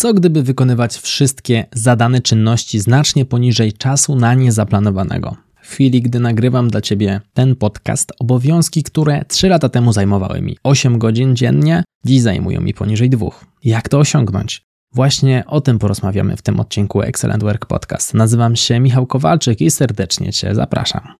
Co gdyby wykonywać wszystkie zadane czynności znacznie poniżej czasu na nie zaplanowanego? W chwili, gdy nagrywam dla Ciebie ten podcast, obowiązki, które 3 lata temu zajmowały mi 8 godzin dziennie, dziś zajmują mi poniżej dwóch. Jak to osiągnąć? Właśnie o tym porozmawiamy w tym odcinku Excellent Work Podcast. Nazywam się Michał Kowalczyk i serdecznie Cię zapraszam.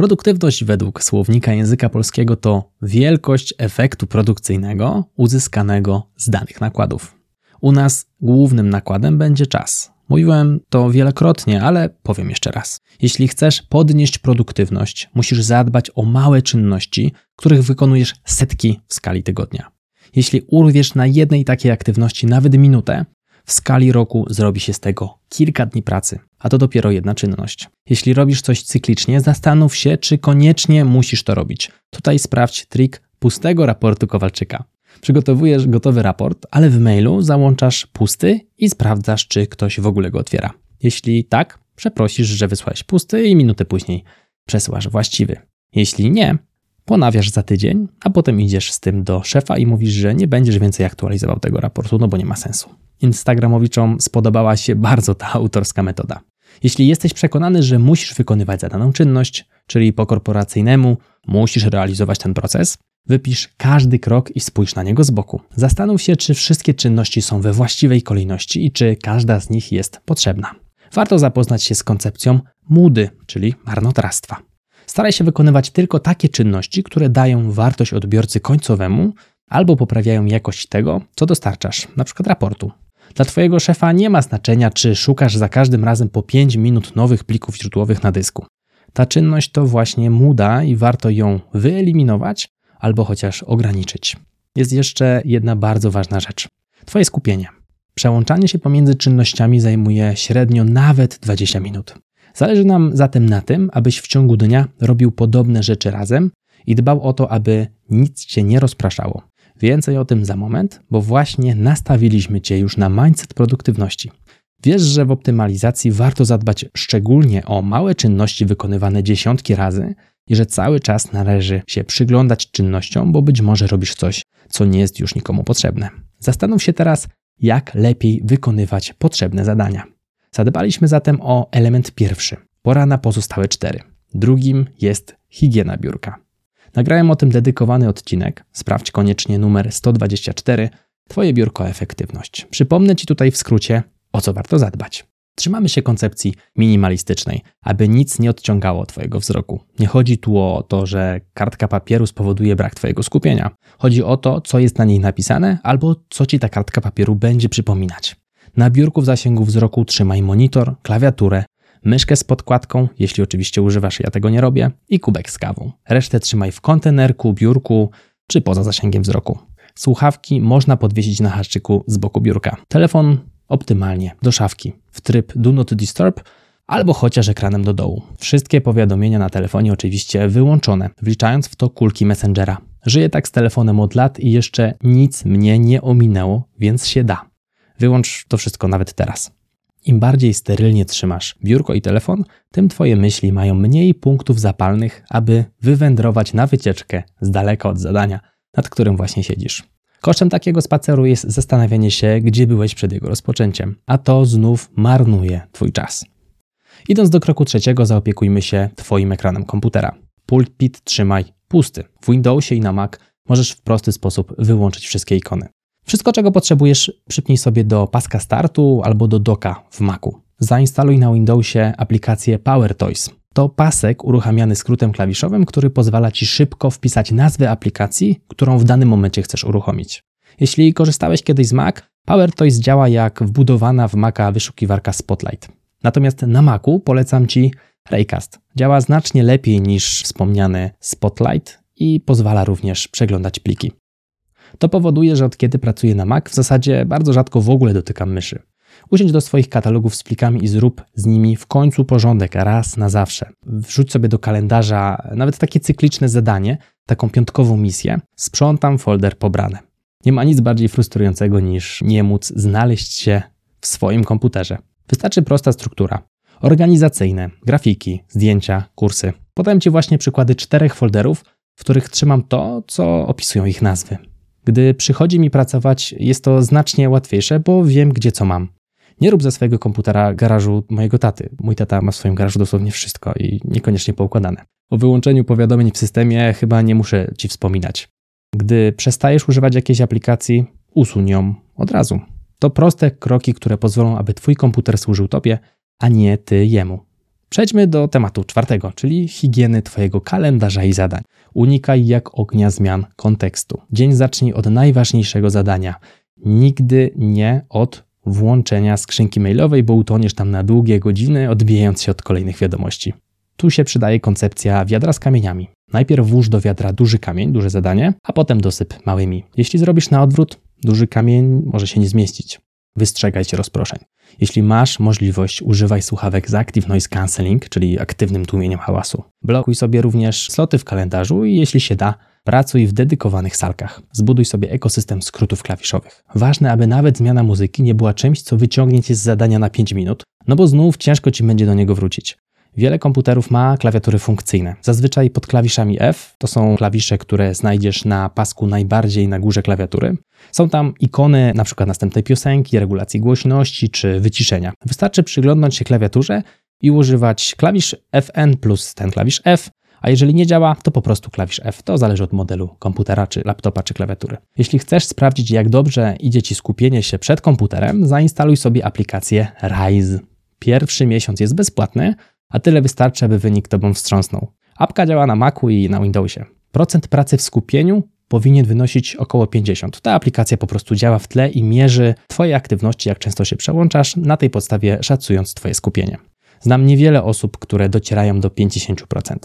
Produktywność według słownika języka polskiego to wielkość efektu produkcyjnego uzyskanego z danych nakładów. U nas głównym nakładem będzie czas. Mówiłem to wielokrotnie, ale powiem jeszcze raz. Jeśli chcesz podnieść produktywność, musisz zadbać o małe czynności, których wykonujesz setki w skali tygodnia. Jeśli urwiesz na jednej takiej aktywności nawet minutę, w skali roku zrobi się z tego kilka dni pracy, a to dopiero jedna czynność. Jeśli robisz coś cyklicznie, zastanów się, czy koniecznie musisz to robić. Tutaj sprawdź trik pustego raportu Kowalczyka. Przygotowujesz gotowy raport, ale w mailu załączasz pusty i sprawdzasz, czy ktoś w ogóle go otwiera. Jeśli tak, przeprosisz, że wysłałeś pusty i minutę później przesyłasz właściwy. Jeśli nie, ponawiasz za tydzień, a potem idziesz z tym do szefa i mówisz, że nie będziesz więcej aktualizował tego raportu, no bo nie ma sensu. Instagramowiczom spodobała się bardzo ta autorska metoda. Jeśli jesteś przekonany, że musisz wykonywać zadaną czynność, czyli po korporacyjnemu musisz realizować ten proces, wypisz każdy krok i spójrz na niego z boku. Zastanów się, czy wszystkie czynności są we właściwej kolejności i czy każda z nich jest potrzebna. Warto zapoznać się z koncepcją mudy, czyli marnotrawstwa. Staraj się wykonywać tylko takie czynności, które dają wartość odbiorcy końcowemu albo poprawiają jakość tego, co dostarczasz, np. raportu. Dla Twojego szefa nie ma znaczenia, czy szukasz za każdym razem po 5 minut nowych plików źródłowych na dysku. Ta czynność to właśnie muda i warto ją wyeliminować albo chociaż ograniczyć. Jest jeszcze jedna bardzo ważna rzecz. Twoje skupienie. Przełączanie się pomiędzy czynnościami zajmuje średnio nawet 20 minut. Zależy nam zatem na tym, abyś w ciągu dnia robił podobne rzeczy razem i dbał o to, aby nic cię nie rozpraszało. Więcej o tym za moment, bo właśnie nastawiliśmy Cię już na mindset produktywności. Wiesz, że w optymalizacji warto zadbać szczególnie o małe czynności wykonywane dziesiątki razy i że cały czas należy się przyglądać czynnościom, bo być może robisz coś, co nie jest już nikomu potrzebne. Zastanów się teraz, jak lepiej wykonywać potrzebne zadania. Zadbaliśmy zatem o element pierwszy. Pora na pozostałe cztery. Drugim jest higiena biurka. Nagrałem o tym dedykowany odcinek. Sprawdź koniecznie numer 124. Twoje biurko efektywność. Przypomnę Ci tutaj w skrócie, o co warto zadbać. Trzymamy się koncepcji minimalistycznej, aby nic nie odciągało Twojego wzroku. Nie chodzi tu o to, że kartka papieru spowoduje brak Twojego skupienia. Chodzi o to, co jest na niej napisane albo co Ci ta kartka papieru będzie przypominać. Na biurku w zasięgu wzroku trzymaj monitor, klawiaturę, myszkę z podkładką, jeśli oczywiście używasz, ja tego nie robię, i kubek z kawą. Resztę trzymaj w kontenerku, biurku czy poza zasięgiem wzroku. Słuchawki można podwiesić na haczyku z boku biurka. Telefon optymalnie do szafki w tryb Do Not Disturb albo chociaż ekranem do dołu. Wszystkie powiadomienia na telefonie oczywiście wyłączone, wliczając w to kulki Messengera. Żyję tak z telefonem od lat i jeszcze nic mnie nie ominęło, więc się da. Wyłącz to wszystko nawet teraz. Im bardziej sterylnie trzymasz biurko i telefon, tym Twoje myśli mają mniej punktów zapalnych, aby wywędrować na wycieczkę z daleka od zadania, nad którym właśnie siedzisz. Kosztem takiego spaceru jest zastanawianie się, gdzie byłeś przed jego rozpoczęciem, a to znów marnuje Twój czas. Idąc do kroku trzeciego, zaopiekujmy się Twoim ekranem komputera. Pulpit trzymaj pusty. W Windowsie i na Mac możesz w prosty sposób wyłączyć wszystkie ikony. Wszystko, czego potrzebujesz, przypnij sobie do paska startu albo do doka w Macu. Zainstaluj na Windowsie aplikację PowerToys. To pasek uruchamiany skrótem klawiszowym, który pozwala Ci szybko wpisać nazwę aplikacji, którą w danym momencie chcesz uruchomić. Jeśli korzystałeś kiedyś z Mac, PowerToys działa jak wbudowana w Maca wyszukiwarka Spotlight. Natomiast na Macu polecam Ci Raycast. Działa znacznie lepiej niż wspomniany Spotlight i pozwala również przeglądać pliki. To powoduje, że od kiedy pracuję na Mac, w zasadzie bardzo rzadko w ogóle dotykam myszy. Usiądź do swoich katalogów z plikami i zrób z nimi w końcu porządek raz na zawsze. Wrzuć sobie do kalendarza nawet takie cykliczne zadanie, taką piątkową misję. Sprzątam folder pobrane. Nie ma nic bardziej frustrującego niż nie móc znaleźć się w swoim komputerze. Wystarczy prosta struktura. Organizacyjne, grafiki, zdjęcia, kursy. Podam Ci właśnie przykłady czterech folderów, w których trzymam to, co opisują ich nazwy. Gdy przychodzi mi pracować, jest to znacznie łatwiejsze, bo wiem, gdzie co mam. Nie rób ze swojego komputera garażu mojego taty. Mój tata ma w swoim garażu dosłownie wszystko i niekoniecznie poukładane. O wyłączeniu powiadomień w systemie chyba nie muszę ci wspominać. Gdy przestajesz używać jakiejś aplikacji, usuń ją od razu. To proste kroki, które pozwolą, aby twój komputer służył tobie, a nie ty jemu. Przejdźmy do tematu czwartego, czyli higieny Twojego kalendarza i zadań. Unikaj jak ognia zmian kontekstu. Dzień zacznij od najważniejszego zadania. Nigdy nie od włączenia skrzynki mailowej, bo utoniesz tam na długie godziny, odbijając się od kolejnych wiadomości. Tu się przydaje koncepcja wiadra z kamieniami. Najpierw włóż do wiadra duży kamień, duże zadanie, a potem dosyp małymi. Jeśli zrobisz na odwrót, duży kamień może się nie zmieścić. Wystrzegaj się rozproszeń. Jeśli masz możliwość, używaj słuchawek z Active Noise Cancelling, czyli aktywnym tłumieniem hałasu. Blokuj sobie również sloty w kalendarzu i jeśli się da, pracuj w dedykowanych salkach. Zbuduj sobie ekosystem skrótów klawiszowych. Ważne, aby nawet zmiana muzyki nie była czymś, co wyciągnie cię z zadania na 5 minut, no bo znów ciężko ci będzie do niego wrócić. Wiele komputerów ma klawiatury funkcyjne. Zazwyczaj pod klawiszami F to są klawisze, które znajdziesz na pasku najbardziej na górze klawiatury. Są tam ikony np. następnej piosenki, regulacji głośności czy wyciszenia. Wystarczy przyglądnąć się klawiaturze i używać klawisz Fn plus ten klawisz F, a jeżeli nie działa, to po prostu klawisz F. To zależy od modelu komputera, czy laptopa, czy klawiatury. Jeśli chcesz sprawdzić, jak dobrze idzie Ci skupienie się przed komputerem, zainstaluj sobie aplikację Rise. Pierwszy miesiąc jest bezpłatny, a tyle wystarczy, aby wynik Tobą wstrząsnął. Apka działa na Macu i na Windowsie. Procent pracy w skupieniu powinien wynosić około 50. Ta aplikacja po prostu działa w tle i mierzy Twoje aktywności, jak często się przełączasz, na tej podstawie szacując Twoje skupienie. Znam niewiele osób, które docierają do 50%.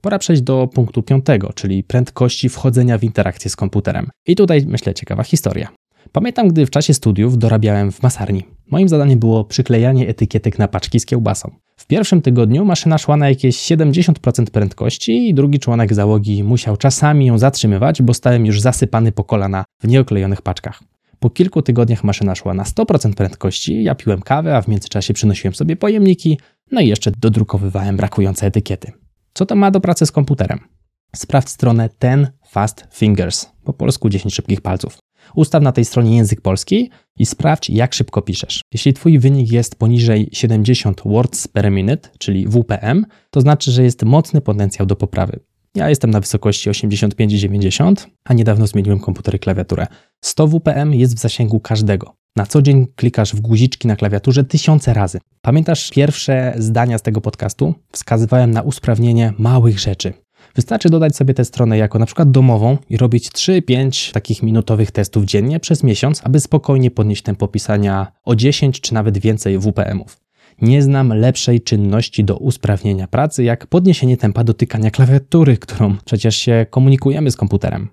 Pora przejść do punktu piątego, czyli prędkości wchodzenia w interakcję z komputerem. I tutaj myślę ciekawa historia. Pamiętam, gdy w czasie studiów dorabiałem w masarni. Moim zadaniem było przyklejanie etykietek na paczki z kiełbasą. W pierwszym tygodniu maszyna szła na jakieś 70% prędkości i drugi członek załogi musiał czasami ją zatrzymywać, bo stałem już zasypany po kolana w nieoklejonych paczkach. Po kilku tygodniach maszyna szła na 100% prędkości, ja piłem kawę, a w międzyczasie przynosiłem sobie pojemniki, no i jeszcze dodrukowywałem brakujące etykiety. Co to ma do pracy z komputerem? Sprawdź stronę Ten Fast Fingers, po polsku 10 szybkich palców. Ustaw na tej stronie język polski i sprawdź, jak szybko piszesz. Jeśli Twój wynik jest poniżej 70 words per minute, czyli WPM, to znaczy, że jest mocny potencjał do poprawy. Ja jestem na wysokości 85-90, a niedawno zmieniłem komputer i klawiaturę. 100 WPM jest w zasięgu każdego. Na co dzień klikasz w guziczki na klawiaturze tysiące razy. Pamiętasz pierwsze zdania z tego podcastu? Wskazywałem na usprawnienie małych rzeczy. Wystarczy dodać sobie tę stronę jako na przykład domową i robić 3-5 takich minutowych testów dziennie przez miesiąc, aby spokojnie podnieść tempo pisania o 10 czy nawet więcej WPM-ów. Nie znam lepszej czynności do usprawnienia pracy, jak podniesienie tempa dotykania klawiatury, którą przecież się komunikujemy z komputerem.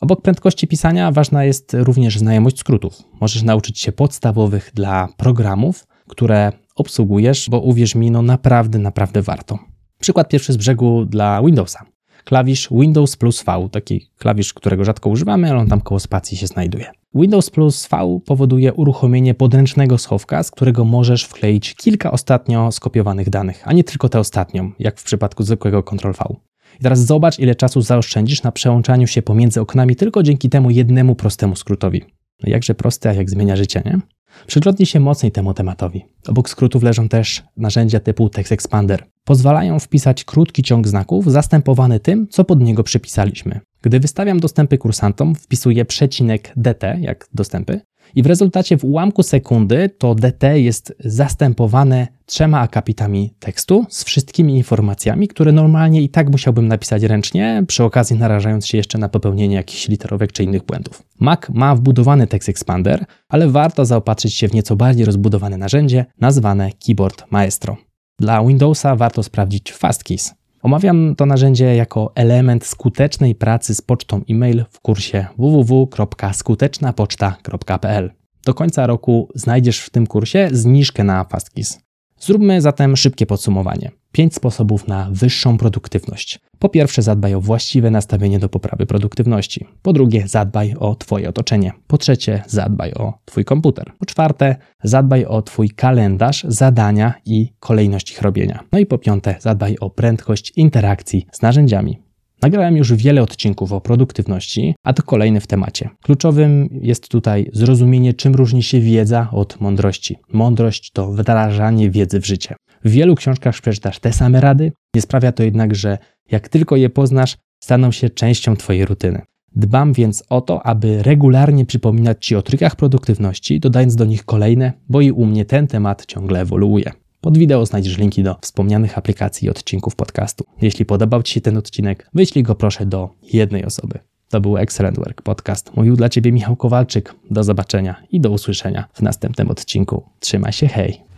Obok prędkości pisania ważna jest również znajomość skrótów. Możesz nauczyć się podstawowych dla programów, które obsługujesz, bo uwierz mi, no naprawdę, naprawdę warto. Przykład pierwszy z brzegu dla Windowsa. Klawisz Windows plus V, taki klawisz, którego rzadko używamy, ale on tam koło spacji się znajduje. Windows plus V powoduje uruchomienie podręcznego schowka, z którego możesz wkleić kilka ostatnio skopiowanych danych, a nie tylko tę ostatnią, jak w przypadku zwykłego Ctrl-V. I teraz zobacz, ile czasu zaoszczędzisz na przełączaniu się pomiędzy oknami tylko dzięki temu jednemu prostemu skrótowi. No jakże prosty, a jak zmienia życie, nie? Przyglądnij się mocniej temu tematowi. Obok skrótów leżą też narzędzia typu Text Expander. Pozwalają wpisać krótki ciąg znaków zastępowany tym, co pod niego przypisaliśmy. Gdy wystawiam dostępy kursantom, wpisuję przecinek dt, jak dostępy, i w rezultacie w ułamku sekundy to DT jest zastępowane trzema akapitami tekstu z wszystkimi informacjami, które normalnie i tak musiałbym napisać ręcznie, przy okazji narażając się jeszcze na popełnienie jakichś literówek czy innych błędów. Mac ma wbudowany Text Expander, ale warto zaopatrzyć się w nieco bardziej rozbudowane narzędzie nazwane Keyboard Maestro. Dla Windowsa warto sprawdzić FastKeys. Omawiam to narzędzie jako element skutecznej pracy z pocztą e-mail w kursie www.skutecznapoczta.pl. Do końca roku znajdziesz w tym kursie zniżkę na FastKeys. Zróbmy zatem szybkie podsumowanie. Pięć sposobów na wyższą produktywność. Po pierwsze, zadbaj o właściwe nastawienie do poprawy produktywności. Po drugie, zadbaj o Twoje otoczenie. Po trzecie, zadbaj o Twój komputer. Po czwarte, zadbaj o Twój kalendarz, zadania i kolejność ich robienia. No i po piąte, zadbaj o prędkość interakcji z narzędziami. Nagrałem już wiele odcinków o produktywności, a to kolejny w temacie. Kluczowym jest tutaj zrozumienie, czym różni się wiedza od mądrości. Mądrość to wdrażanie wiedzy w życie. W wielu książkach przeczytasz te same rady, nie sprawia to jednak, że jak tylko je poznasz, staną się częścią Twojej rutyny. Dbam więc o to, aby regularnie przypominać Ci o trykach produktywności, dodając do nich kolejne, bo i u mnie ten temat ciągle ewoluuje. Pod wideo znajdziesz linki do wspomnianych aplikacji i odcinków podcastu. Jeśli podobał Ci się ten odcinek, wyślij go proszę do jednej osoby. To był Excellent Work Podcast. Mówił dla Ciebie Michał Kowalczyk. Do zobaczenia i do usłyszenia w następnym odcinku. Trzymaj się, hej!